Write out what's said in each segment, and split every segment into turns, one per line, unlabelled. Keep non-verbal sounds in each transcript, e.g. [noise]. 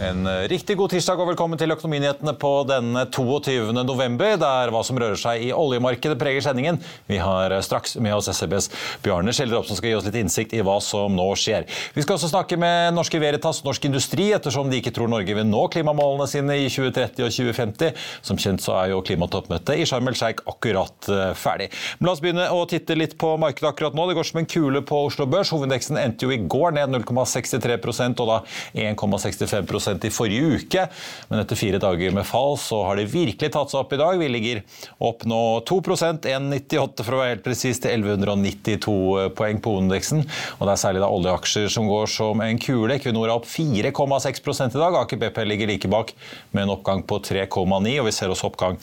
En eh, riktig god tirsdag og velkommen til Økonominyhetene på denne 22. november, der hva som rører seg i oljemarkedet preger sendingen. Vi har eh, straks med oss SEBs Bjarne Skjelleropp som skal gi oss litt innsikt i hva som nå skjer. Vi skal også snakke med Norske Veritas Norsk Industri, ettersom de ikke tror Norge vil nå klimamålene sine i 2030 og 2050. Som kjent så er jo klimatoppmøtet i Sharm el Sheikh akkurat eh, ferdig. Men la oss begynne å titte litt på markedet akkurat nå. Det går som en kule på Oslo Børs. Hovedindeksen endte jo i går ned 0,63% og da 1,65 i forrige uke. Men etter fire dager med fall så har det virkelig tatt seg opp i dag. Vi ligger opp nå 2 1,98 for å være helt presis til 1192 poeng på Ondeksen. Og det er særlig da oljeaksjer som går som en kule. Equinor er opp 4,6% i dag. Aker BP ligger like bak med en oppgang på 3,9, og vi ser også oppgang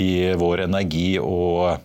i vår energi og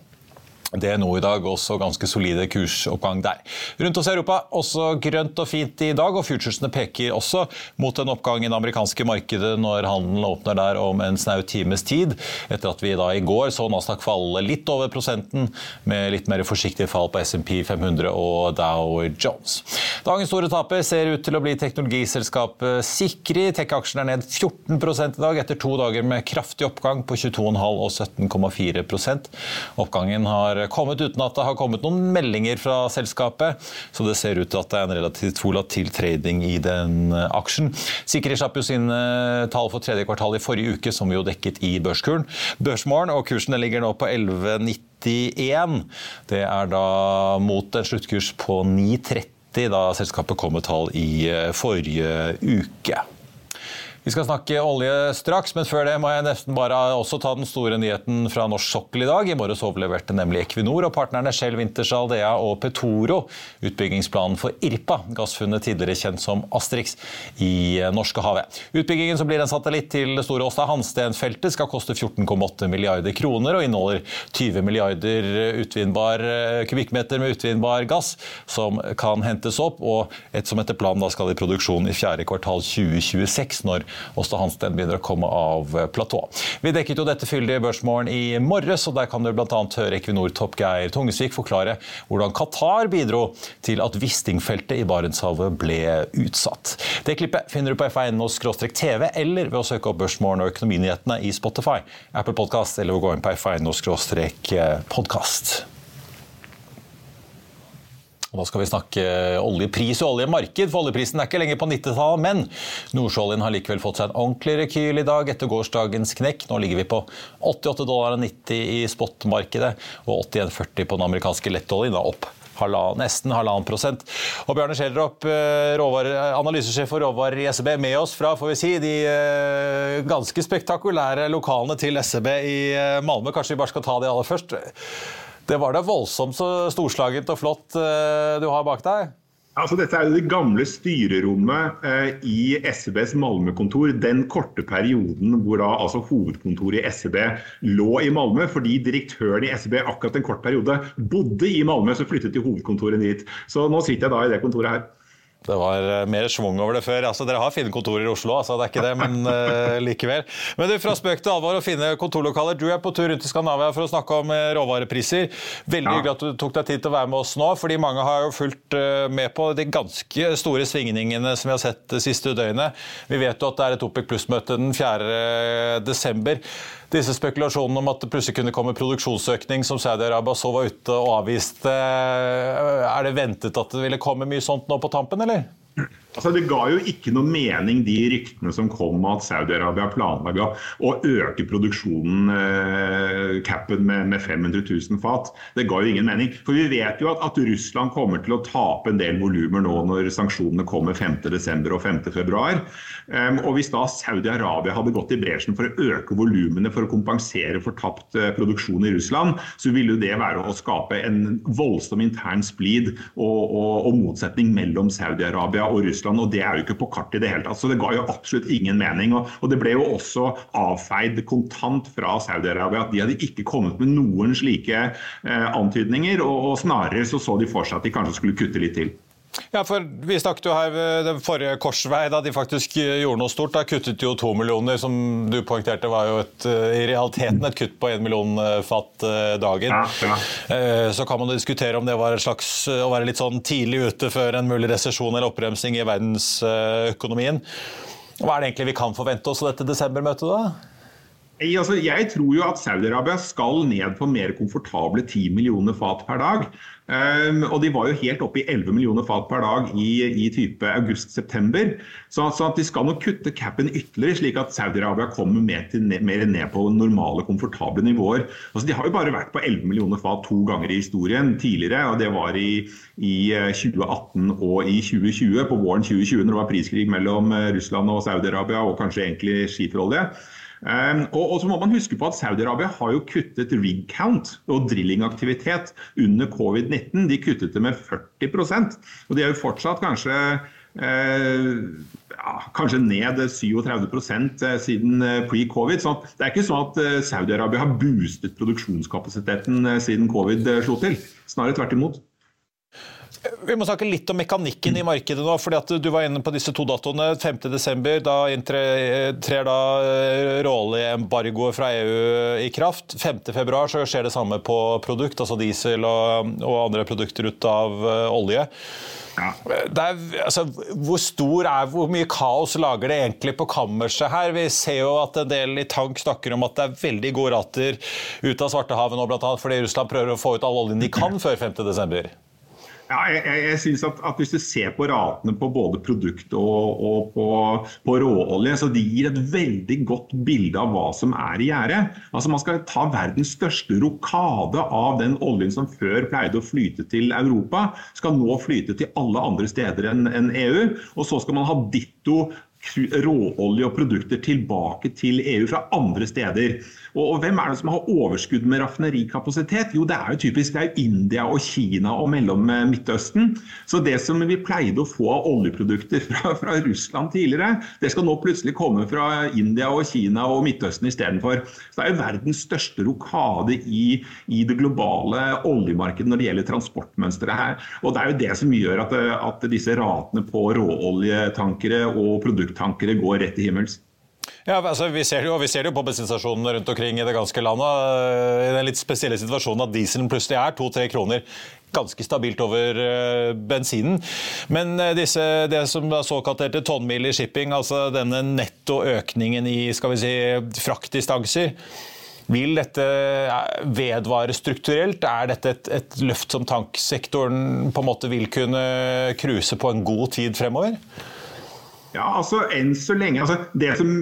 det er nå i dag også ganske solide kursoppgang der. Rundt oss i Europa også grønt og fint i dag, og futuresene peker også mot en oppgang i det amerikanske markedet når handelen åpner der om en snau times tid, etter at vi da i går så Nasdaq falle litt over prosenten, med litt mer forsiktige fall på SMP 500 og Dow Jones. Dagens store taper ser ut til å bli teknologiselskapet Sikri. Tech-aksjen er ned 14 i dag, etter to dager med kraftig oppgang på 22,5 og 17,4% Oppgangen har kommet uten at det har kommet noen meldinger fra selskapet. Så det ser ut til at det er en relativt volatil trading i den eh, aksjen. Sikri slapp jo sine tall for tredje kvartal i forrige uke, som jo dekket i børskuren. Børsmorgen, og kursen ligger nå på 11,91. Det er da mot en sluttkurs på 9,30 da selskapet kom med tall i eh, forrige uke. Vi skal snakke olje straks, men før det må jeg nesten bare også ta den store nyheten fra norsk sokkel i dag. I morges overleverte nemlig Equinor og partnerne Shell Wintershall Dea og Petoro utbyggingsplanen for Irpa, gassfunnet tidligere kjent som Asterix, i Norskehavet. Utbyggingen som blir en satellitt til det store Åsta Hansten-feltet skal koste 14,8 milliarder kroner og inneholder 20 milliarder utvinnbar eh, kubikkmeter med utvinnbar gass som kan hentes opp, og et som etter planen skal i produksjon i fjerde kvartal 2026, når Åsta Hansten begynner å komme av platået. Vi dekket jo dette fyldige børsmålen i morges, og der kan du bl.a. høre Equinor-topp Geir Tungesvik forklare hvordan Qatar bidro til at Wisting-feltet i Barentshavet ble utsatt. Det klippet finner du på f1.no-tv eller ved å søke opp Børsmorgen og Økonominyhetene i Spotify, Apple Podcast eller ved å gå inn på f1.no-podkast. Da skal vi snakke oljepris og oljemarked, for oljeprisen er ikke lenger på 90-tallet. Men nordsjøoljen har likevel fått seg en ordentlig rekyl i dag etter gårsdagens knekk. Nå ligger vi på 88 dollar og 90 i spotmarkedet og 81,40 på den amerikanske lettoljen. Da opp halvannen, nesten halvannen prosent. Og Bjarne Schjelderup, eh, analysesjef for råvarer i SEB, med oss fra får vi si, de eh, ganske spektakulære lokalene til SEB i eh, Malmö. Kanskje vi bare skal ta de aller først. Det var da voldsomt så storslagent og flott eh, du har bak deg?
Altså, dette er jo det gamle styrerommet eh, i SEBs Malmö-kontor. Den korte perioden hvor da altså hovedkontoret i SEB lå i Malmö. Fordi direktøren i SEB akkurat en kort periode bodde i Malmö, så flyttet de hovedkontoret dit. Så nå sitter jeg da i det kontoret her.
Det var eh, mer schwung over det før. Altså, dere har fine kontorer i Oslo, altså, det er ikke det, men uh, [laughs] likevel. Men du, fra spøk til alvor å finne kontorlokaler. Du er på tur rundt i Skandinavia for å snakke om uh, råvarepriser. Veldig hyggelig at du tok deg tid til å være med oss nå, fordi mange har jo fulgt med på de ganske store svingningene som vi har sett det siste døgnet. Vi vet jo at det er et OPEC pluss-møte den 4. desember disse spekulasjonene om at det plutselig kunne komme produksjonsøkning, som Saudi-Arabia så var ute og avviste. Er det ventet at det ville komme mye sånt nå på tampen, eller?
Altså, det ga jo ikke noe mening, de ryktene som kom om at Saudi-Arabia planla å øke produksjonen, eh, capen, med, med, 500 000 fat. Det ga jo ingen mening. For vi vet jo at, at Russland kommer til å tape en del volumer nå når sanksjonene kommer 5.12. og 5.2. Um, og hvis da Saudi-Arabia hadde gått i bresjen for å øke volumene for å kompensere for tapt uh, produksjon i Russland, så ville jo det være å skape en voldsom intern splid og, og, og motsetning mellom Saudi-Arabia og Russland. Russland, og det er jo ikke på kartet i det hele tatt. Så det ga jo absolutt ingen mening. Og, og det ble jo også avfeid kontant fra Saudi-Arabia at de hadde ikke kommet med noen slike eh, antydninger, og, og snarere så så de for seg at de kanskje skulle kutte litt til.
Ja, for Vi snakket jo her ved den forrige korsvei, da de faktisk gjorde noe stort. Da kuttet jo to millioner, som du poengterte var jo et, i realiteten et kutt på én million eh, fat eh, dagen. Ja, ja. Eh, så kan man diskutere om det var et slags å være litt sånn tidlig ute før en mulig resesjon eller oppbremsing i verdensøkonomien. Hva er det egentlig vi kan forvente oss av dette desembermøtet, da?
Altså, jeg tror jo at Saudi-Arabia skal ned på mer komfortable 10 millioner fat per dag. Um, og de var jo helt oppe i 11 millioner fat per dag i, i type august-september. Så, så, de skal nok kutte capen ytterligere, slik at Saudi-Arabia kommer mer, til, mer, ned på normale, komfortable nivåer. Altså, de har jo bare vært på 11 millioner fat to ganger i historien tidligere. og Det var i, i 2018 eh, og i 2020, på våren 2020, når det var priskrig mellom eh, Russland og Saudi-Arabia, og kanskje egentlig skiferolje. Um, og, og, så må man huske på at Saudi-Arabia har jo kuttet rig count og drillingaktivitet under covid-19. De kuttet det med 40% Og de er jo fortsatt kanskje eh, ja, kanskje ned 37 eh, siden eh, pre-covid. Så det er ikke sånn at Saudi-Arabia har boostet produksjonskapasiteten siden covid slo til. Snarere tvert imot.
Vi må snakke litt om mekanikken i markedet nå. fordi at Du var inne på disse to datoene. 5.12. Da trer da eh, råoljeembargoet fra EU i kraft. 5.2 så skjer det samme på produkt, altså diesel og, og andre produkter ut av uh, olje. Ja. Er, altså, hvor stor er, hvor mye kaos lager det egentlig på kammerset her? Vi ser jo at en del i tank snakker om at det er veldig gode rater ut av Svartehavet nå, bl.a. fordi Russland prøver å få ut all oljen de kan før 5.12.
Ja, jeg, jeg synes at, at, Hvis du ser på ratene på både produkt og, og på, på, råolje, så de gir et veldig godt bilde av hva som er i gjære. Altså, man skal ta verdens største rokade av den oljen som før pleide å flyte til Europa, skal nå flyte til alle andre steder enn en EU. Og så skal man ha ditto råolje og produkter tilbake til EU fra andre steder. Og, og, Hvem er det som har overskudd med raffinerikapasitet? Jo, det er jo typisk det er India og Kina og mellom eh, Midtøsten. Så det som vi pleide å få av oljeprodukter [laughs] fra, fra Russland tidligere, det skal nå plutselig komme fra India og Kina og Midtøsten istedenfor. Så det er jo verdens største rokade i, i, det globale oljemarkedet når det gjelder transportmønsteret her. Og det er jo det som gjør at, at disse ratene på råoljetankere og produkttankere går rett til himmels.
Ja, altså, vi, ser jo, vi ser jo på bensinstasjonene rundt omkring i det ganske landet. Eh, I den litt spesielle situasjonen at dieselen plutselig er to-tre kroner. Ganske stabilt over uh, bensinen. Men uh, disse, det som er såkalt heter tonnmil i shipping, altså denne netto økningen i skal vi si, fraktdistanser vil dette vedvare strukturelt? Er dette et, et løft som tanksektoren på en måte vil kunne cruise på en god tid fremover?
Ja, altså enn så lenge altså, Det som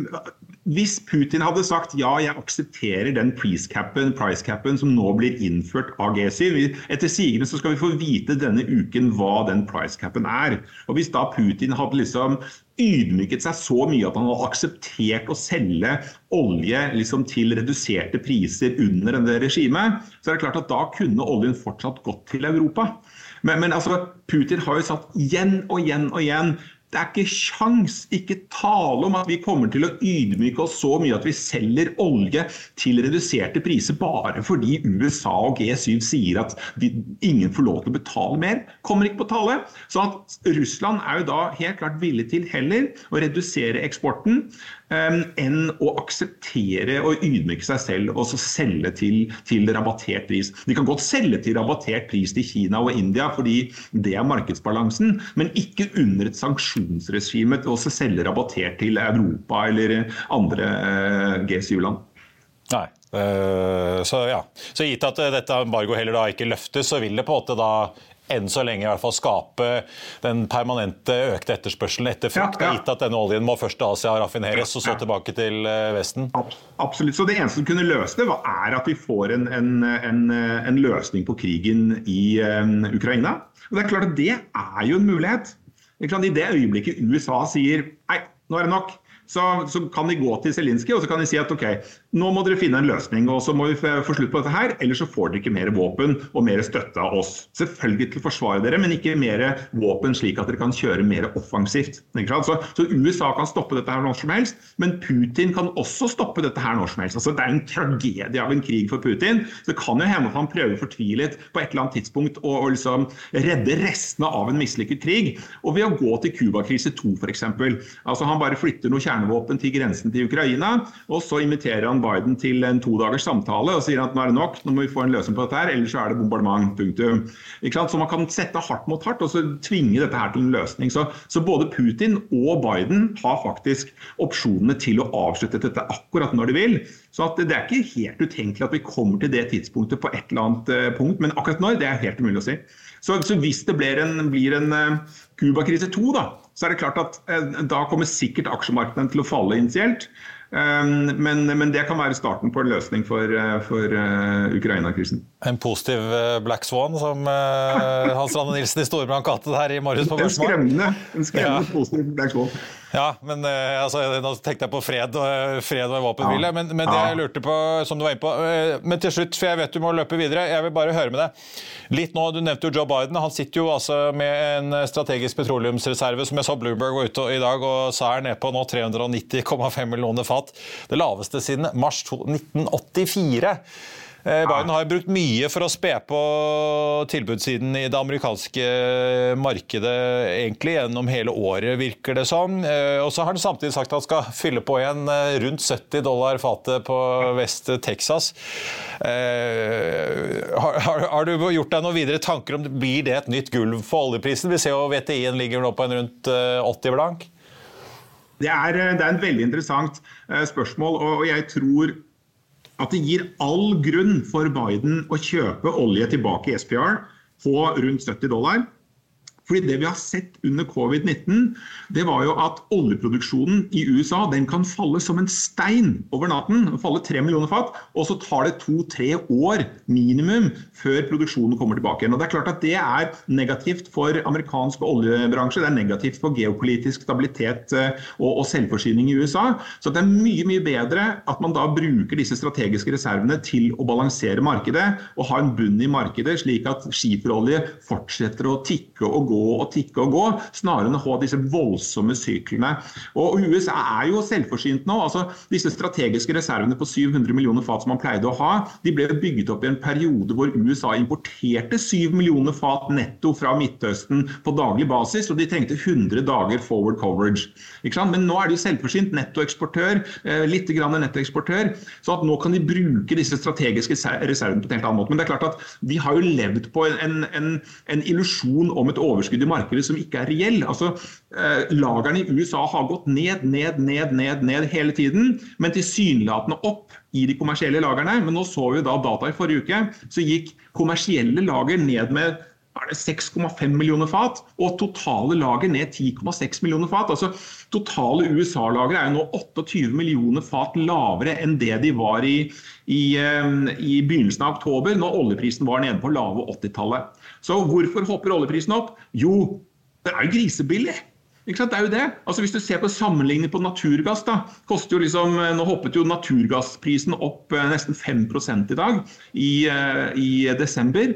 hvis Putin hadde sagt ja, jeg aksepterer den price-capen price som nå blir innført av G7 Etter sigende skal vi få vite denne uken hva den price-capen er. Og Hvis da Putin hadde liksom ydmyket seg så mye at han hadde akseptert å selge olje liksom til reduserte priser under det regimet, så er det klart at da kunne oljen fortsatt gått til Europa. Men, men altså, Putin har jo satt igjen og igjen og igjen det er ikke sjans, ikke tale om at vi kommer til å ydmyke oss så mye at vi selger olje til reduserte priser bare fordi USA og G7 sier at vi, ingen får lov til å betale mer. Kommer ikke på tale. Så at Russland er jo da helt klart villig til heller å redusere eksporten enn å akseptere og ydmyke seg selv og så selge til, til rabattert pris. De kan godt selge til rabattert pris til Kina og India fordi det er markedsbalansen, men ikke under et sanksjonsregime til å selge rabattert til Europa eller andre uh, G7-land.
Nei. Uh, så ja. Så gitt at dette embargoet heller da ikke løftes, så vil det på en måte da enn så lenge i hvert fall skape den permanente økte etterspørselen etter frukt, ja, ja. gitt at denne oljen må først til Asia raffineres og så tilbake til eh, Vesten?
Absolutt. Så Det eneste som kunne løse det, er at vi får en, en, en, en løsning på krigen i um, Ukraina. Og Det er klart at det er jo en mulighet. I det øyeblikket USA sier nei, nå er det nok, så, så, kan de gå til Zelinskyj og så kan de si at ok, nå må dere finne en løsning, og så må vi få slutt på dette her, ellers så får dere ikke mer våpen og mer støtte av oss. Selvfølgelig til å forsvare dere, men ikke mer våpen slik at dere kan kjøre mer offensivt. Så, så, USA kan stoppe dette her når som helst, men Putin kan også stoppe dette her når som helst. Altså, det er en tragedie av en krig for Putin. Så det kan jo hende at han prøver fortvilet på et eller annet tidspunkt å, å liksom redde restene av en mislykket krig. Og ved å gå til Cuba-krise 2 f.eks. Altså, han bare flytter noe kjernevåpen til grensen til Ukraina, og så inviterer han Biden til en todagers samtale og sier at nå er det nok, nå må vi få en løsning på dette her, ellers så er det bombardement. punktum. Så man kan sette hardt mot hardt og så tvinge dette her til en løsning. Så, så både Putin og Biden har faktisk opsjonene til å avslutte dette akkurat når de vil. Så det er ikke helt utenkelig at vi kommer til det tidspunktet på et eller annet eh, punkt, men akkurat når, det er helt umulig å si. Så, så hvis det blir en, blir en uh, Cuba-krise 2, da, så er det klart at eh, da kommer sikkert aksjemarkedene til å falle initielt. Ehm, men, men, det kan være starten på en løsning for, eh, for uh, Ukraina-krisen.
En positiv eh, black swan, som uh, Hans Rane Nilsen i Storbrann kalte det her i morges på
Børsmål? En skremmende, en skremmende ja. positiv black swan.
Ja, men uh, altså, nå tenkte jeg på fred fred og våpenhvile. Ja. Men, men, det jeg lurte på, som du var inne på Men til slutt, for jeg vet du må løpe videre, jeg vil bare høre med deg. Litt nå, Du nevnte jo Joe Biden. Han sitter jo altså med en strategisk petroleumsreserve som jeg så Bloomberg var ute i dag og sa er nede på nå 390,5 millioner fat. Det laveste siden mars 1984. Eh, Biden har brukt mye for å spe på tilbudssiden i det amerikanske markedet egentlig gjennom hele året, virker det som. Eh, og så har han samtidig sagt at han skal fylle på igjen eh, rundt 70 dollar fatet på West Texas. Har, har, har, du gjort deg noen videre tanker om blir det et nytt gulv for oljeprisen? Vi ser jo VTI-en ligger nå på en rundt 80 blank.
Det er, det er, en veldig interessant spørsmål, og jeg tror at det gir all grunn for Biden å kjøpe olje tilbake i SPR på rundt 70 dollar. Fordi Det vi har sett under covid-19, det var jo at oljeproduksjonen i USA den kan falle som en stein over natten. falle tre millioner fat, Og så tar det to-tre år minimum før produksjonen kommer tilbake igjen. Og Det er klart at det er negativt for amerikansk oljebransje. Det er negativt for geopolitisk stabilitet eh, og, selvforsyning i USA. Så det er mye mye bedre at man da bruker disse strategiske reservene til å balansere markedet og ha en bunn i markedet, slik at skiferolje fortsetter å tikke og gå gå og tikke og gå, snarere enn å ha disse voldsomme syklene. Og USA er jo selvforsynt nå. altså Disse strategiske reservene på 700 millioner fat som man pleide å ha, de ble bygget opp i en periode hvor USA importerte 7 millioner fat netto fra Midtøsten på daglig basis, og de trengte 100 dager forward coverage. Men nå er de selvforsynt, nettoeksportør, eh, litt grann nettoeksportør, så at nå kan de bruke disse strategiske reservene på en helt annen måte. Men det er klart at de har jo levd på en, en, en illusjon om et overskudd overskudd i markedet som ikke er reell. Altså, eh, Lagrene i USA har gått ned, ned, ned, ned, ned hele tiden, men tilsynelatende opp i de kommersielle lagrene. Men nå så vi da data i forrige uke, så gikk kommersielle lager ned med er 6,5 millioner fat, og totale lager ned 10,6 millioner fat. Altså, totale USA-lager er jo nå 28 millioner fat lavere enn det de var i, i, eh, i begynnelsen av oktober, når oljeprisen var nede på lave 80-tallet. Så hvorfor hopper oljeprisen opp? Jo, det er jo grisebillig. Ikke sant? Det er jo det. Altså Hvis du ser på sammenligning på naturgass, da, jo liksom, nå hoppet jo naturgassprisen opp eh, nesten 5 i dag i, eh, i desember.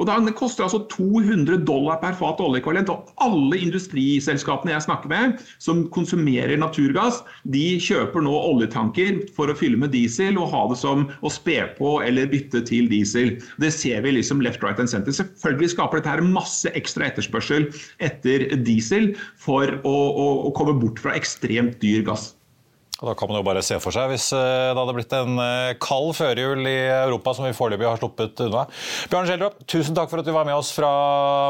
Og da, Det koster altså 200 dollar per fat oljeekvivalent. Og alle industriselskapene jeg snakker med som konsumerer naturgass, de kjøper nå oljetanker for å fylle med diesel og ha det som å spe på eller bytte til diesel. Det ser vi liksom left, right and center. Selvfølgelig skaper dette her masse ekstra etterspørsel etter diesel for å, å, å komme bort fra ekstremt dyr gass.
Og da kan man jo bare se for seg hvis eh, det hadde blitt en eh, kald førjul i Europa som vi foreløpig har sluppet unna. Bjørn Schjelderup, tusen takk for at du var med oss fra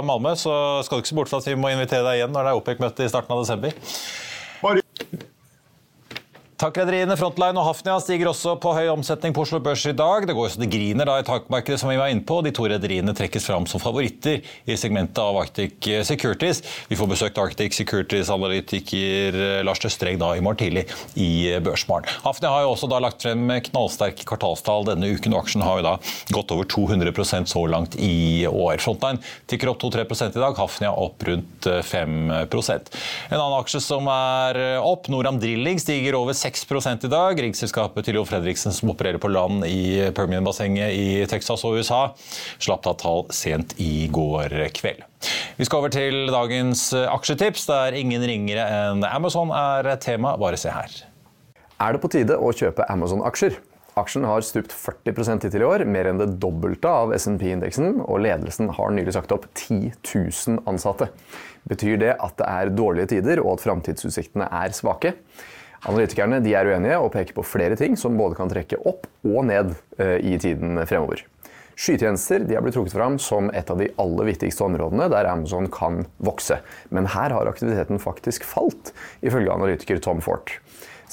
Malmö. Så skal du ikke se bort fra at vi må invitere deg igjen når det er OPEC-møte i starten av desember. Tankrederiene Frontline og Hafnia stiger også på høy omsetning på Oslo Børs i dag. Det går så det griner da i takmarkedet, som vi var inne på. De to rederiene trekkes fram som favoritter i segmentet av Arctic Securities. Vi får besøkt Arctic Securities-analytiker Lars Tøstreng da i morgen tidlig i Børsmorgen. Hafnia har jo også da lagt frem knallsterke kvartalstall denne uken, og aksjen har jo da gått over 200% så langt i år. Frontline tikker opp 2-3 i dag, Hafnia opp rundt 5% En annen aksje som er opp, Noram Drilling, stiger over 6 6 i dag. Riggselskapet til Jo Fredriksen, som opererer på land i Permian-bassenget i Texas og USA, slapp da tall sent i går kveld. Vi skal over til dagens aksjetips, der ingen ringere enn Amazon er tema. Bare se her.
Er det på tide å kjøpe Amazon-aksjer? Aksjen har stupt 40% hittil i år, mer enn det dobbelte av SMP-indeksen, og ledelsen har nylig sagt opp 10 000 ansatte. Betyr det at det er dårlige tider og at framtidsutsiktene er svake? Analytikerne er uenige og peker på flere ting som både kan trekke opp og ned eh, i tiden fremover. Skytjenester har blitt trukket fram som et av de aller viktigste områdene der Amazon kan vokse. Men her har aktiviteten faktisk falt, ifølge analytiker Tom Fort.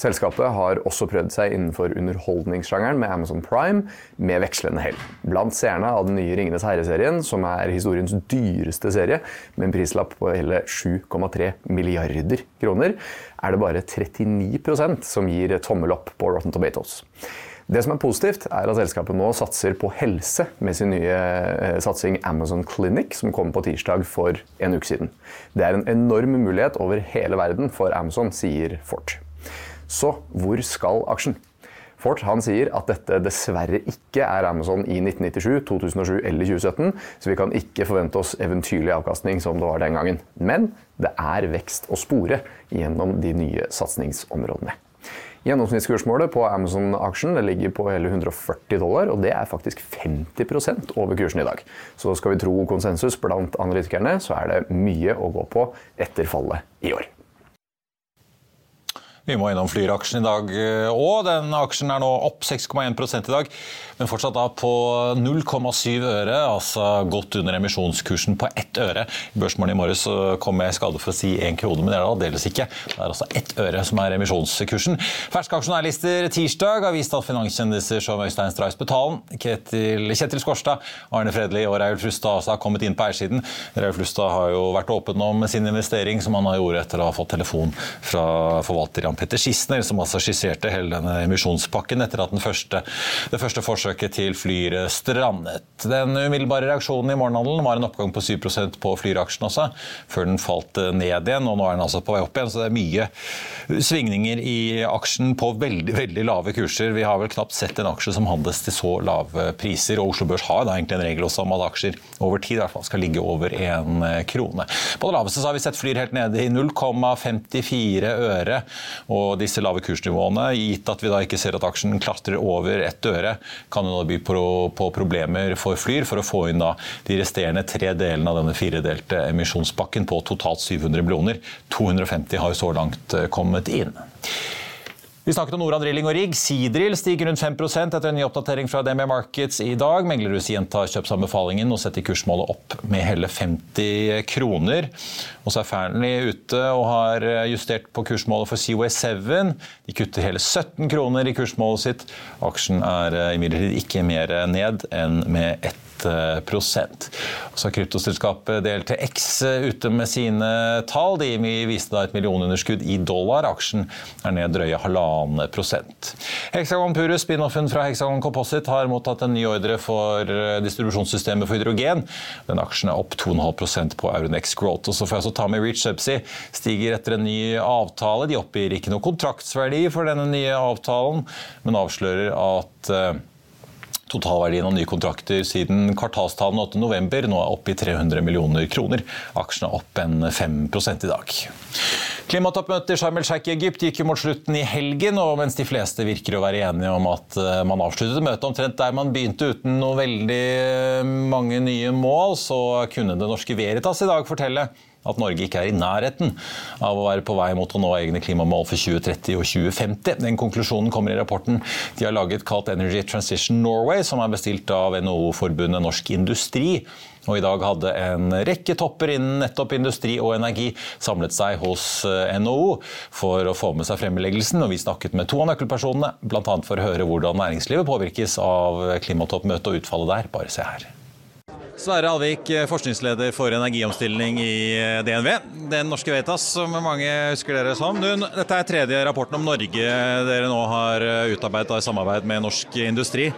Selskapet har også prøvd seg innenfor underholdningssjangeren med Amazon Prime, med vekslende hell. Blant seerne av den nye Ringenes herre-serien, som er historiens dyreste serie, med en prislapp på hele 7,3 milliarder kroner, er det bare 39% som gir tommel opp på Rotten Tomatoes. Det som er positivt, er at selskapet nå satser på helse med sin nye eh, satsing Amazon Clinic, som kom på tirsdag for en uke siden. Det er en enorm mulighet over hele verden for Amazon, sier Fort. Så hvor skal aksjen? Fort han sier at dette dessverre ikke er Amazon i 1997, 2007 eller 2017, så vi kan ikke forvente oss eventyrlig avkastning som det var den gangen. Men det er vekst å spore gjennom de nye satsingsområdene. Gjennomsnittskursmålet på Amazon-aksjen ligger på hele 140 dollar, og det er faktisk 50% over kursen i dag. Så skal vi tro konsensus blant analytikerne, så er det mye å gå på etter fallet i år.
Vi må innom Flyr-aksjen i dag òg. Den aksjen er nå opp 6,1 i dag, men fortsatt da på 0,7 øre, altså godt under emisjonskursen på ett øre. I børsmålet i morges kom jeg i skade for å si én krone, men det er det aldeles ikke. Det er altså ett øre som er emisjonskursen. Ferske aksjonærlister tirsdag har vist at finanskjendiser som Øystein Strauss Betalen, Kjetil, Kjetil Skorstad, Arne Fredli og Reiulf Lustad har kommet inn på eiersiden. Reiulf Lustad har jo vært åpen om sin investering, som han har gjort etter å ha fått telefon fra forvalter Jan Petter Schissner, som altså skisserte hele denne emisjonspakken etter at første, det første forsøket til Flyr strandet. Den umiddelbare reaksjonen i morgenhandelen var en oppgang på 7% på Flyr-aksjen også, før den falt ned igjen. og Nå er den altså på vei opp igjen, så det er mye svingninger i aksjen på veldig veldig lave kurser. Vi har vel knapt sett en aksje som handles til så lave priser. og Oslo Børs har da egentlig en regel også om at aksjer over tid i hvert fall skal ligge over én krone. På det laveste har vi sett Flyr helt nede i 0,54 øre. Og disse lave kursnivåene, gitt at vi da ikke ser at aksjen klatrer over ett øre, kan jo da by på, på, problemer for Flyr for å få inn da de resterende tre delene av denne firedelte emisjonspakken på totalt 700 millioner. 250 har jo så langt eh, kommet inn. Vi snakket om Norad Drilling og Rigg. Seadrill stiger rundt 5% etter en ny oppdatering fra DME Markets i dag. Meglerhus gjentar kjøpsanbefalingen og setter kursmålet opp med hele 50 kroner. Og så er Fearnley ute og har justert på kursmålet for Seaway 7. De kutter hele 17 kroner i kursmålet sitt. Aksjen er imidlertid ikke mer ned enn med ett Så kryptoselskapet DLTX ute med sine tall. De viste da et millionunderskudd i dollar. Aksjen er ned drøye halvannen prosent. Hexagon Purus, spin-offen fra Hexagon Composite, har mottatt en ny ordre for distribusjonssystemet for hydrogen. Den aksjen er opp 2,5% på Euronex Growth. Og så får jeg også ta med Reach Subsea. Stiger etter en ny avtale. De oppgir ikke noe kontraktsverdi for denne nye avtalen, men avslører at eh, Totalverdien av nye kontrakter siden kvartalstalen 8.11 nå er oppe i 300 millioner kroner. Aksjene er opp en 5 i dag. Klimatoppmøtet i Sharm el-Sheikh i Egypt gikk jo mot slutten i helgen, og mens de fleste virker å være enige om at eh, man avsluttet møtet omtrent der man begynte uten noe veldig eh, mange nye mål, så kunne Det Norske Veritas i dag fortelle at Norge ikke er i nærheten av å være på vei mot å nå egne klimamål for 2030 og 2050. Den konklusjonen kommer i rapporten de har laget kalt Energy Transition Norway, som er bestilt av NHO-forbundet Norsk Industri. Og I dag hadde en rekke topper innen nettopp industri og energi samlet seg hos eh, NHO for å få med seg fremleggelsen. og Vi snakket med to av nøkkelpersonene, bl.a. for å høre hvordan næringslivet påvirkes av klimatoppmøtet og utfallet der. Bare se her. Sverre Alvik, forskningsleder for energiomstilling i eh, DNV. Den norske Vetas, som mange husker dere som. Du, dette er tredje rapporten om Norge dere nå har eh, utarbeidet i samarbeid med norsk industri.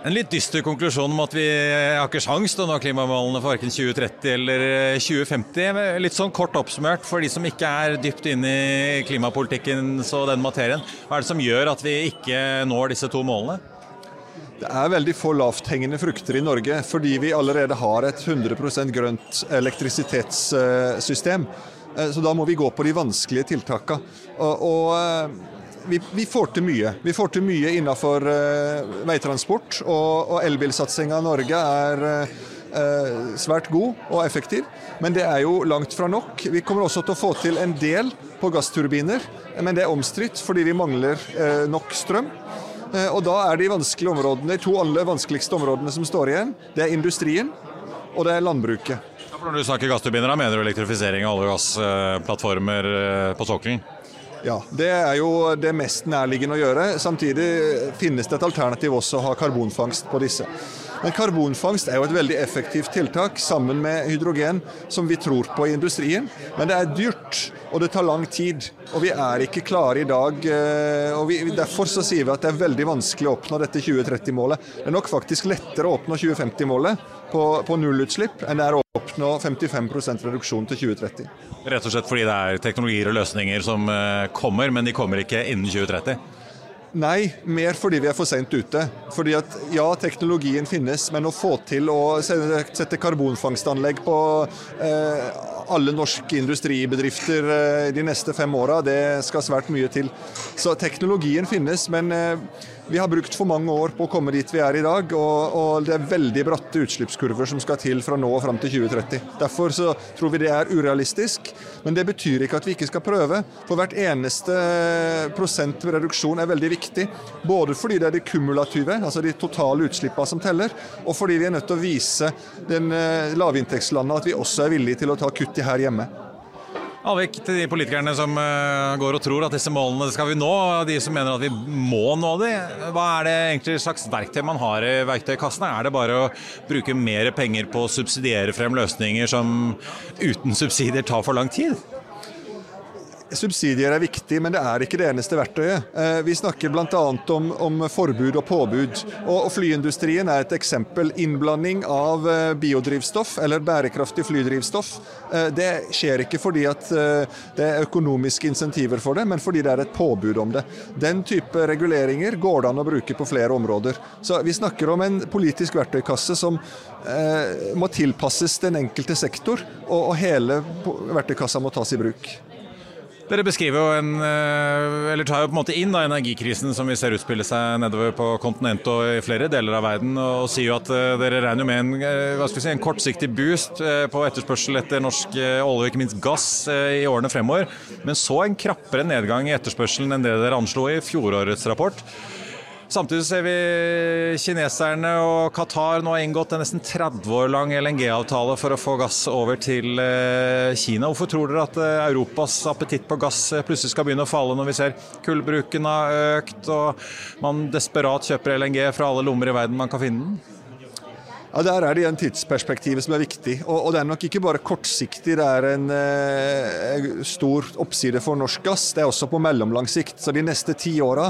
En litt dyster konklusjon om at vi har ikke sjans til å nå klimamålene for verken 2030 eller 2050. Eh, litt sånn kort oppsummert for de som ikke er dypt inne i klimapolitikken og den materien. Hva er det som gjør at vi ikke når disse to målene?
Det er veldig få lavthengende frukter i Norge fordi vi allerede har et 100 grønt elektrisitetssystem. Eh, så da må vi gå på de vanskelige tiltakene. Og, og eh, vi, vi, får til mye. Vi får til mye innenfor uh, veitransport. Og, og elbilsatsinga i Norge er svært god og effektiv. Men det er jo langt fra nok. Vi kommer også til å få til en del på gassturbiner. Men det er omstridt fordi vi mangler nok strøm. Eh, og da er de vanskelige områdene, de to aller vanskeligste områdene som står igjen, det er industrien og det er landbruket.
når du snakker gassturbiner, da mener du elektrifisering av olje- og gassplattformer eh, på sokkelen?
Ja, det er jo det mest nærliggende å gjøre. Samtidig finnes det et alternativ også å ha karbonfangst på disse. Men karbonfangst er jo et veldig effektivt tiltak sammen med hydrogen, som vi tror på i industrien. Men det er dyrt, og det tar lang tid. Og vi er ikke klare i dag. Eh, og vi, Derfor så sier vi at det er veldig vanskelig å oppnå dette 2030-målet. Det er nok faktisk lettere å oppnå 2050-målet på, på nullutslipp enn det er å oppnå 55% reduksjon til 2030.
Rett og slett fordi det er teknologier og løsninger som eh, kommer, men de kommer ikke innen 2030?
Nei, mer fordi vi er for sent ute. Fordi at ja, teknologien finnes, men å få til å sette karbonfangstanlegg på eh, alle norske industribedrifter eh, de neste fem åra, det skal svært mye til. Så teknologien finnes, men eh, vi har brukt for mange år på å komme dit vi er i dag, og, og, det er veldig bratte utslippskurver som skal til fra nå og fram til 2030. Derfor så tror vi det er urealistisk, men det betyr ikke at vi ikke skal prøve. For hvert eneste prosent reduksjon er veldig viktig. Både fordi det er de kumulative, altså de totale utslippene som teller, og fordi vi er nødt til å vise den eh, lavinntektslandet at vi også er villige til å ta kutt i her hjemme.
Alvik, til de politikerne som uh, går og tror at disse målene skal vi nå, og de som mener at vi må nå de, hva er det egentlig slags verktøy man har i verktøykassene? Er det bare å bruke mer penger på å subsidiere frem løsninger som uten subsidier tar for lang tid?
Subsidier er viktig, men det er ikke det eneste verktøyet. Eh, vi snakker bl.a. Om, om forbud og påbud. Og, Flyindustrien er et eksempel. Innblanding av eh, biodrivstoff eller bærekraftig flydrivstoff. Eh, det skjer ikke fordi at det er økonomiske insentiver for det, men fordi det er et påbud om det. Den type reguleringer går det an å bruke på flere områder. Så Vi snakker om en politisk verktøykasse som må tilpasses den enkelte sektor, og hele verktøykassa må tas i bruk.
Dere beskriver jo en, eh, eller tar jo på en måte inn da, energikrisen som vi ser utspille seg nedover på kontinentet og i flere deler av verden, og sier jo at eh, dere regner med en, eh, hva skal vi si, en kortsiktig boost på etterspørsel etter norsk olje ikke minst gass i årene fremover, men så en krappere nedgang i etterspørselen enn det dere anslo i fjorårets rapport. Samtidig ser vi kineserne og Qatar nå har inngått en nesten 30 år lang LNG-avtale for å få gass over til eh, Kina. Hvorfor tror dere at eh, Europas appetitt på gass eh, plutselig skal begynne å falle når vi ser kullbruken har økt og man desperat kjøper LNG fra alle lommer i verden man kan finne den?
Ja, Der er det igjen tidsperspektivet som er viktig. Og, og, det er nok ikke bare kortsiktig det er en eh, stor oppside for norsk gass, det er også på mellomlang sikt. Så de neste ti åra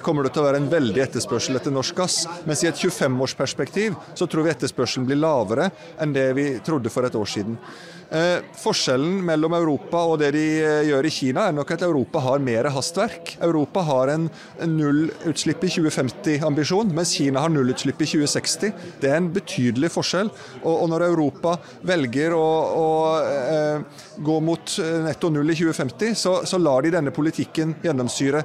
kommer det til å være en veldig etterspørsel etter norsk gass. Mens i et 25-årsperspektiv så tror vi etterspørselen blir lavere enn det vi trodde for et år siden. Eh, forskjellen mellom Europa og det de eh, gjør i Kina, er nok at Europa har mer hastverk. Europa har en, nullutslipp i 2050-ambisjon, mens Kina har nullutslipp i 2060. Det er en betydelig forskjell. Og, og når Europa velger å, å eh, gå mot eh, netto null i 2050, så, så lar de denne politikken gjennomsyre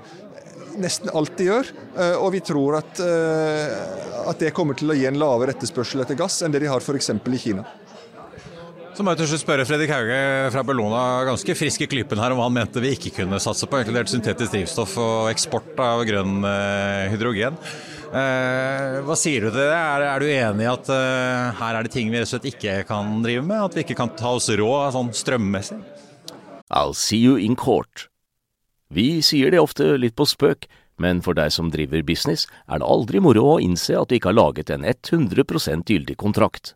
nesten alt de gjør. Eh, og vi tror at, at det kommer til å gi en lavere etterspørsel etter gass enn det de har f.eks. i Kina.
Så må jeg til slutt spørre Fredrik Hauge fra Bellona, ganske frisk i klypen her, om hva han mente vi ikke kunne satse på, inkludert syntetisk drivstoff og eksport av grønn eh, hydrogen. Eh, hva sier du til det? Er, er du enig i at eh, her er det ting vi rett og slett ikke kan drive med? At vi ikke kan ta oss råd sånn strømmessig?
I'll see you in court. Vi sier det ofte litt på spøk, men for deg som driver business, er det aldri moro å innse at du ikke har laget en 100% gyldig kontrakt.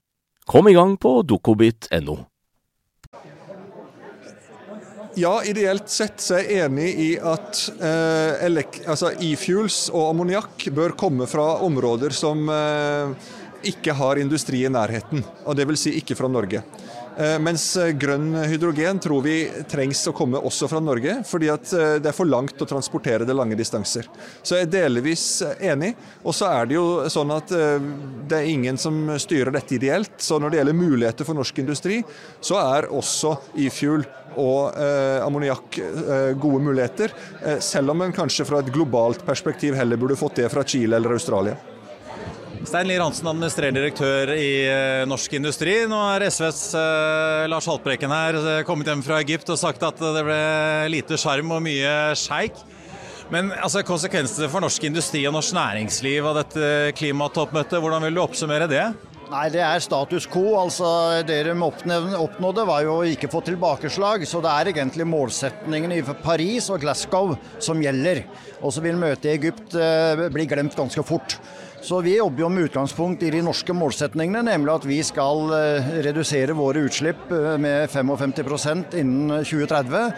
Kom i gang på dokobit.no.
Ja, ideelt sett så er jeg enig i at eh, altså e-fuels og ammoniakk bør komme fra områder som eh, ikke har industri i nærheten. Og det vil si ikke fra Norge. Eh, mens eh, grønn hydrogen tror vi trengs å komme også fra Norge, fordi eh, det er for langt å transportere det lange distanser. Så jeg er delvis enig. Og så er det jo sånn at det er ingen som styrer dette ideelt. Så når det gjelder muligheter for norsk industri, så er også e-fuel og eh, ammoniakk gode muligheter. Selv om en kanskje fra et globalt perspektiv heller burde fått det fra Chile eller Australia.
Stein Lier Hansen, administrerende direktør i uh, Norsk Industri. Nå er SVs eh, Lars Haltbrekken her uh, kommet hjem fra Egypt og sagt at det ble lite sjarm og mye sjeik. Men altså, konsekvensene for norsk industri og norsk næringsliv av dette klimatoppmøtet, hvordan vil du oppsummere det?
Nei, Det er status quo. altså Det de oppnådde, var jo å ikke få tilbakeslag. Så det er egentlig målsetningen i Paris og Glasgow som gjelder. Og så vil møtet i Egypt bli glemt ganske fort. Så vi jobber jo med utgangspunkt i de norske målsetningene, nemlig at vi skal eh, redusere våre utslipp eh, med 55% innen 2030.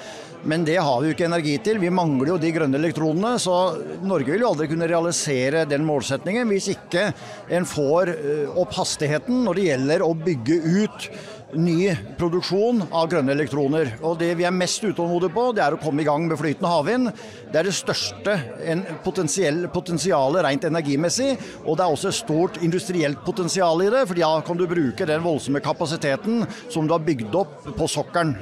Men det har vi jo ikke energi til. Vi mangler jo de grønne elektronene. Så Norge vil jo aldri kunne realisere den målsetningen hvis ikke en får eh, opp hastigheten når det gjelder å bygge ut ny produksjon av grønne elektroner. Og Det vi er mest utålmodige på, det er å komme i gang med flytende havvind. Det er det største potensialet rent energimessig, og det er også et stort industrielt potensial i det. For da kan du bruke den voldsomme kapasiteten som du har bygd opp på sokkelen.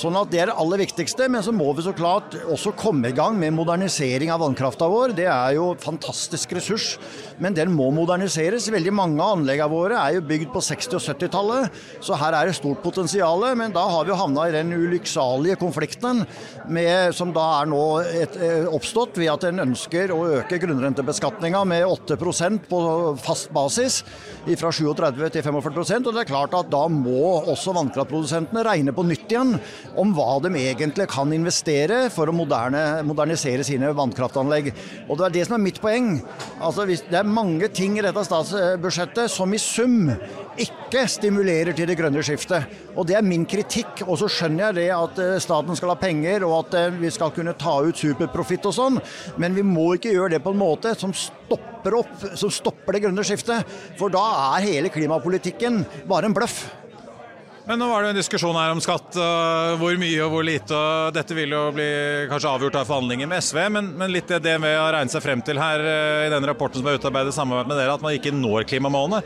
Sånn at Det er det aller viktigste, men så må vi så klart også komme i gang med modernisering av vannkrafta vår. Det er jo fantastisk ressurs, men den må moderniseres. Veldig mange av anleggene våre er jo bygd på 60- og 70-tallet, så her er det stort potensial. Men da har vi havna i den ulykksalige konflikten med, som da er nå et, eh, oppstått ved at en ønsker å øke grunnrentebeskatninga med 8% på fast basis, fra 37 til 45% og det er klart at Da må også vannkraftprodusentene regne på nytt igjen om hva de egentlig kan investere for å moderne, modernisere sine vannkraftanlegg. Og Det er det som er mitt poeng. Altså, det er mange ting i dette statsbudsjettet som i sum ikke stimulerer til det grønne skiftet. Og Det er min kritikk. Og så skjønner jeg det at eh, staten skal ha penger og at eh, vi skal kunne ta ut superprofitt og sånn, men vi må ikke gjøre det på en måte som stopper opp, som stopper det grønne skiftet. For da er hele klimapolitikken bare en bløff.
Men nå var det en diskusjon her om skatt, hvor mye og hvor lite. og Dette vil jo bli kanskje avgjort av forhandlinger med SV, men, men litt det DNV har regnet seg frem til her eh, i denne rapporten som er utarbeidet sammen med dere, at man ikke når klimamålene.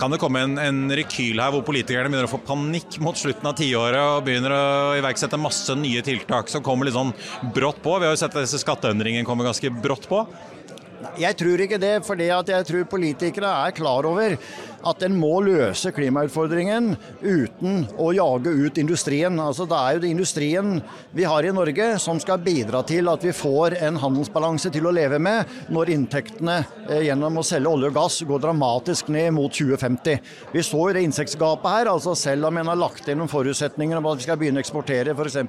Kan det komme en, en rekyl her hvor politikerne begynner å få panikk mot slutten av tiåret og begynner å iverksette masse nye tiltak som kommer litt sånn brått på? Vi har jo sett at disse skatteendringene kommer ganske brått på.
Jeg tror ikke det, for jeg tror politikere er klar over at en må løse klimautfordringen uten å jage ut industrien. Altså, det er jo det industrien vi har i Norge som skal bidra til at vi får en handelsbalanse til å leve med når inntektene eh, gjennom å selge olje og gass går dramatisk ned mot 2050. Vi så jo det innsektsgapet her. altså Selv om en har lagt inn noen forutsetninger om at vi skal begynne å eksportere f.eks.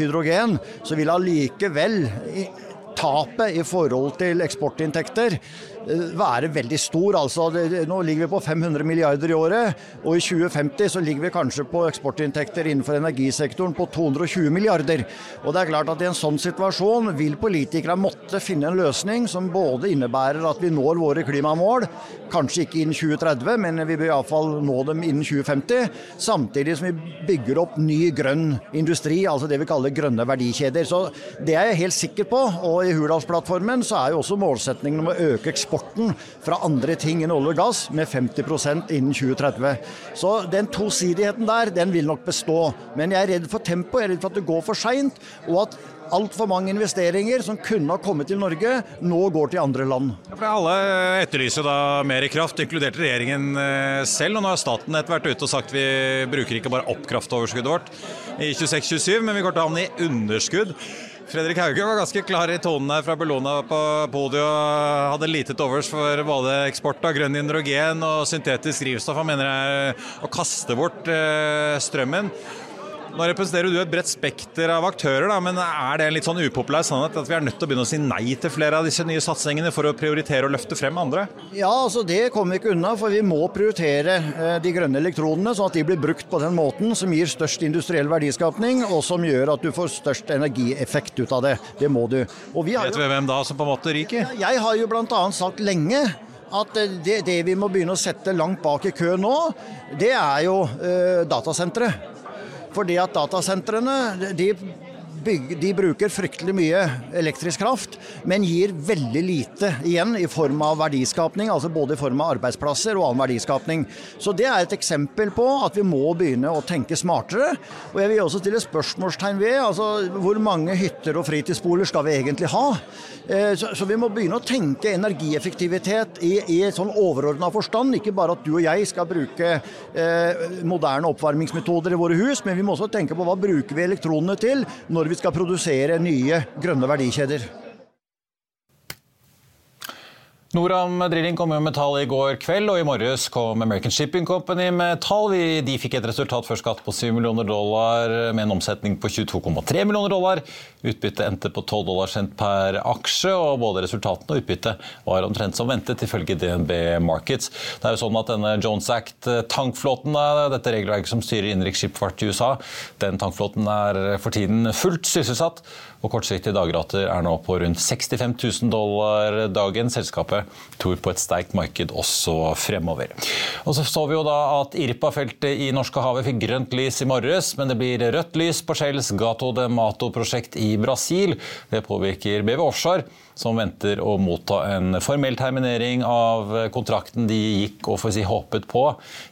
hydrogen, så vil allikevel tapet i forhold til eksportinntekter være veldig stor. Altså, det, nå ligger vi på 500 milliarder i året, og i 2050 så ligger vi kanskje på eksportinntekter innenfor energisektoren på 220 milliarder. Og det er klart at I en sånn situasjon vil politikere måtte finne en løsning som både innebærer at vi når våre klimamål, kanskje ikke innen 2030, men vi bør iallfall nå dem innen 2050, samtidig som vi bygger opp ny grønn industri, altså det vi kaller grønne verdikjeder. Så Det er jeg helt sikker på. og I Hurdalsplattformen så er jo også målsettingen om å øke eksport eksporten fra andre ting enn olje og gass med 50% innen 2030. Så den tosidigheten der, den vil nok bestå. Men jeg er redd for tempoet, jeg er redd for at det går for seint, og at altfor mange investeringer som kunne ha kommet til Norge, nå går til andre land.
Ja, alle etterlyser da mer kraft, inkludert regjeringen eh, selv. og Nå har staten etter hvert ute og sagt vi bruker ikke bare opp kraftoverskuddet vårt i 26-27, men vi går til å havne i underskudd. Fredrik Hauge var ganske klar i tonen her fra Bellona på podiet og hadde lite til overs for både eksport av grønn hydrogen og syntetisk drivstoff. Han mener det er å kaste bort eh, strømmen. Nå representerer du et bredt spekter av aktører, da, men er det en litt sånn upopulær sannhet at vi er nødt til å begynne å si nei til flere av disse nye satsingene for å prioritere og løfte frem andre?
Ja, altså det kommer vi ikke unna, for vi må prioritere eh, de grønne elektronene sånn at de blir brukt på den måten som gir størst industriell verdiskapning, og som gjør at du får størst energieffekt ut av det. Det må du.
Vet vi hvem da som på en måte ryker?
Jeg har jo bl.a. sagt lenge at det, det, vi må begynne å sette langt bak i kø nå, det er jo eh, datasentre. Fordi at datasentrene de bygge, de bruker fryktelig mye elektrisk kraft, men gir veldig lite igjen i form av verdiskapning, altså både i form av arbeidsplasser og annen verdiskapning. Så det er et eksempel på at vi må begynne å tenke smartere. Og jeg vil også stille spørsmålstegn ved altså, hvor mange hytter og fritidsboliger skal vi egentlig ha? Eh, så, vi må begynne å tenke energieffektivitet i, i sånn overordna forstand. Ikke bare at du og jeg skal bruke eh, moderne oppvarmingsmetoder i våre hus, men vi må også tenke på hva bruker vi elektronene til når vi skal produsere nye grønne verdikjeder.
Noram Drilling kom med tall i går kveld, og i morges kom American Shipping Company med tall. De fikk et resultat før skatt på 7 millioner dollar med en omsetning på 22,3 millioner dollar. Utbyttet endte på 12 dollar cent per aksje, og både resultatene og utbyttet var omtrent som ventet, ifølge DNB Markets. Det er jo sånn at denne Jones Act-tankflåten, dette regelverket som styrer innenriksskipsfart i USA, den tankflåten er for tiden fullt sysselsatt og kortsiktige dagrater er nå på rundt 65 000 dollar dagen. Selskapet tror på et sterkt marked også fremover. Og så så vi jo da at Irpa-feltet i Norskehavet fikk grønt lys i morges, men det blir rødt lys på Shells Gato de Mato-prosjekt i Brasil. Det påvirker BV Offshore som venter å motta en formell terminering av kontrakten de gikk og si, håpet på,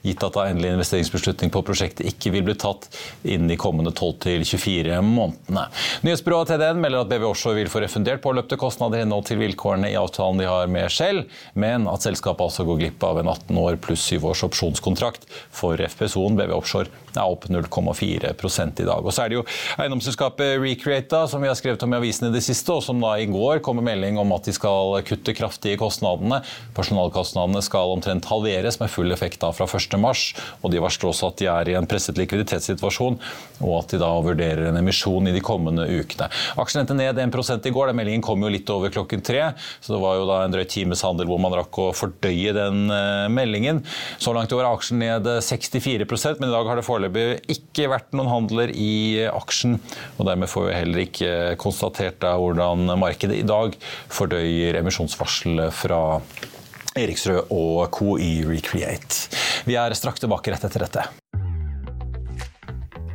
gitt at da endelig investeringsbeslutning på prosjektet ikke vil bli tatt innen de kommende 12-24 månedene. Nyhetsbyrået TDN melder at BV Offshore vil få refundert påløpte kostnader i henhold til vilkårene i avtalen de har med Shell, men at selskapet altså går glipp av en 18 år pluss 7 års opsjonskontrakt for FPSO-en. BV Offshore er opp 0,4 i dag. Og så er det jo eiendomsselskapet Recreata, som vi har skrevet om i avisene i det siste, og som da i går kom med melding om at de skal kutte kraftig i kostnadene. Personalkostnadene skal omtrent halveres med full effekt da fra 1.3. Og de varsler også at de er i en presset likviditetssituasjon, og at de da vurderer en emisjon i de kommende ukene. Aksjen endte ned 1 i går. Den meldingen kom jo litt over klokken tre, så det var jo da en drøy times handel hvor man rakk å fordøye den eh, meldingen. Så langt i år er aksjen ned 64% men i dag har det foreløpig ikke vært noen handler i aksjen. og Dermed får vi heller ikke konstatert hvordan markedet i dag fordøyer emisjonsvarselet fra Eriksrød og co. i Recreate. Vi er straks tilbake rett etter dette.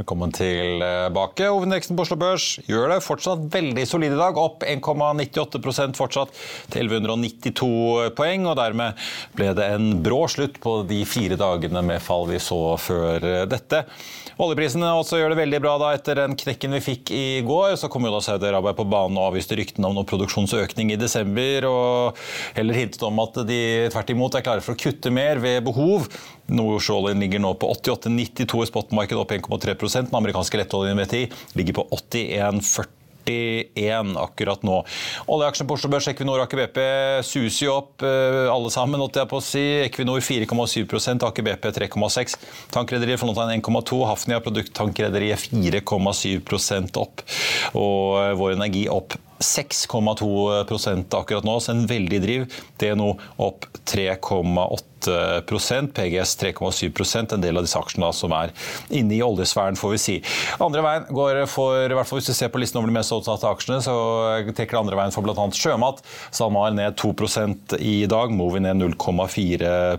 Velkommen tilbake. Hovedindeksen på Oslo Børs gjør det fortsatt veldig solid i dag. Opp 1,98% fortsatt til 1192 poeng. og Dermed ble det en brå slutt på de fire dagene med fall vi så før dette. Oljeprisene også gjør det veldig bra da etter den knekken vi fikk i går. Så kom jo da Saudi-Arabia på banen og avviste ryktene om noen produksjonsøkning i desember. Og heller hintet om at de tvert imot er klare for å kutte mer ved behov. Nordsjøoljen ligger nå på 88,92 i spotmarkedet, opp 1,3 Den amerikanske lettoljen VTI ligger på 81,40 41 akkurat nå. Oljeaksjen på Oslo Børs, Equinor Aker BP suser jo opp eh, alle sammen. jeg på å si. Equinor 4,7 Aker BP 3,6 Tankrederiet Flånstein 1,2 Hafnia Produkttankrederiet 4,7 opp. Og eh, Vår Energi opp 6,2% akkurat nå, så en veldig driv. DNO opp 3,8% PGS 3,7% En del av disse aksjene som er inne i oljesfæren, får vi si. Andre veien går for, i hvert fall hvis du ser på listen over de mest opptatte aksjene, så trekker det andre veien for bl.a. sjømat. SalMar ned 2% i dag, Movi ned 0,4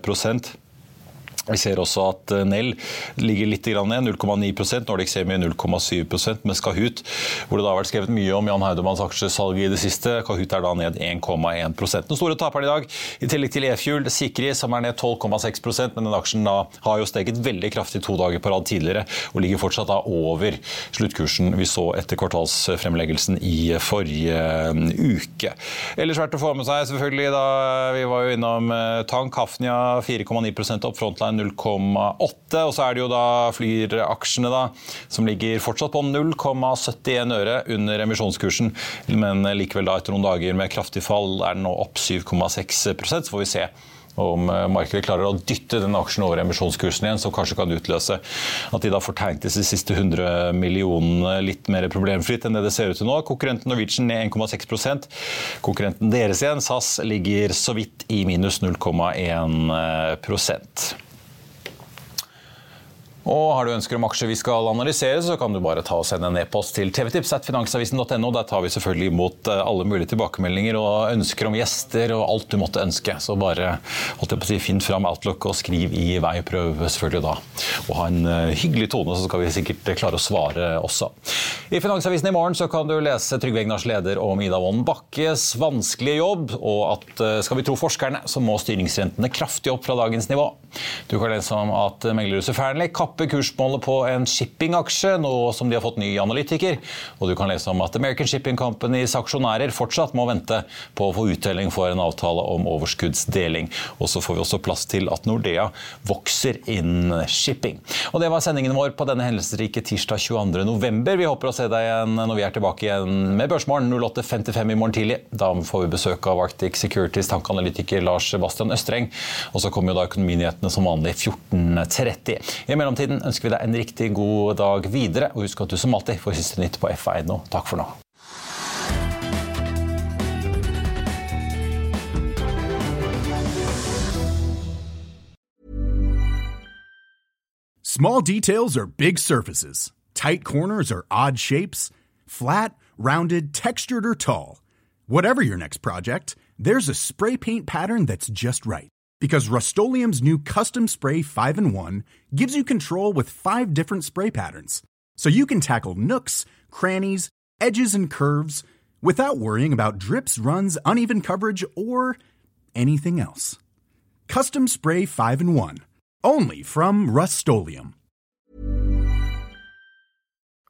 vi ser også at eh, Nell ligger litt ned, 0,9% Nordic Semi 0,7% med Skahut, hvor det da har vært skrevet mye om Jan Haudemanns aksjesalg i det siste. Kahoot er da ned 1,1% Den store taperen i dag, i tillegg til E-Fuel, Sikri, som er ned 12,6% men den aksjen da har jo steget veldig kraftig to dager på rad tidligere, og ligger fortsatt da over sluttkursen vi så etter kvartalsfremleggelsen i forrige eh, uke. Ellers verdt å få med seg selvfølgelig da vi var jo innom eh, Tank Hafnia 4,9 opp, Frontline 0,8. Og så er det jo da Flyr-aksjene da, som ligger fortsatt på 0,71 øre under emisjonskursen. Men likevel da etter noen dager med kraftig fall er den nå opp 7,6 Så får vi se om eh, markedet klarer å dytte den aksjen over emisjonskursen igjen, som kanskje kan utløse at de da får tegnet de siste 100 millionene litt mer problemfritt enn det det ser ut til nå. Konkurrenten Norwegian ned 1,6% Konkurrenten deres igjen, SAS, ligger så vidt i minus 0,1 og har du ønsker om aksjer vi skal analysere, så kan du bare ta og sende en e-post til tvtips.finansavisen.no. Der tar vi selvfølgelig imot eh, alle mulige tilbakemeldinger og ønsker om gjester og alt du måtte ønske. Så bare holdt jeg på å si, finn fram Outlook og skriv i vei. Prøv selvfølgelig da å ha en eh, hyggelig tone, så skal vi sikkert klare å svare også. I Finansavisen i morgen så kan du lese Trygve Egnars leder om Ida Wolden Bakkes vanskelige jobb, og at eh, skal vi tro forskerne, så må styringsrentene kraftig opp fra dagens nivå. Du kan lese om at meglerhuset Fearnley kapper kursmålet på en shippingaksje, nå som de har fått ny analytiker. Og du kan lese om at American Shipping Companys aksjonærer fortsatt må vente på å få uttelling for en avtale om overskuddsdeling. Og så får vi også plass til at Nordea vokser inn shipping. Og Det var sendingen vår på denne hendelsesrike tirsdag 22.11. Vi håper å se deg igjen når vi er tilbake igjen med Børsmorgen 08.55 i morgen tidlig. Da får vi besøk av Arctic Securities tankanalytiker Lars Sebastian Østreng. Og så kommer jo da Økonominyhetene som vanlig 14.30. I mellomtiden ønsker vi deg en riktig god dag videre, og husk at du som alltid får siste nytt på FA1. Takk for nå.
Small details are big surfaces. Tight corners are odd shapes. Flat, rounded, textured, or tall. Whatever your next project, there's a spray paint pattern that's just right because Rust new Custom Spray 5 and 1 gives you control with five different spray patterns. So you can tackle nooks, crannies, edges, and curves without worrying about drips, runs, uneven coverage, or anything else. Custom Spray 5 and 1. Only from Rust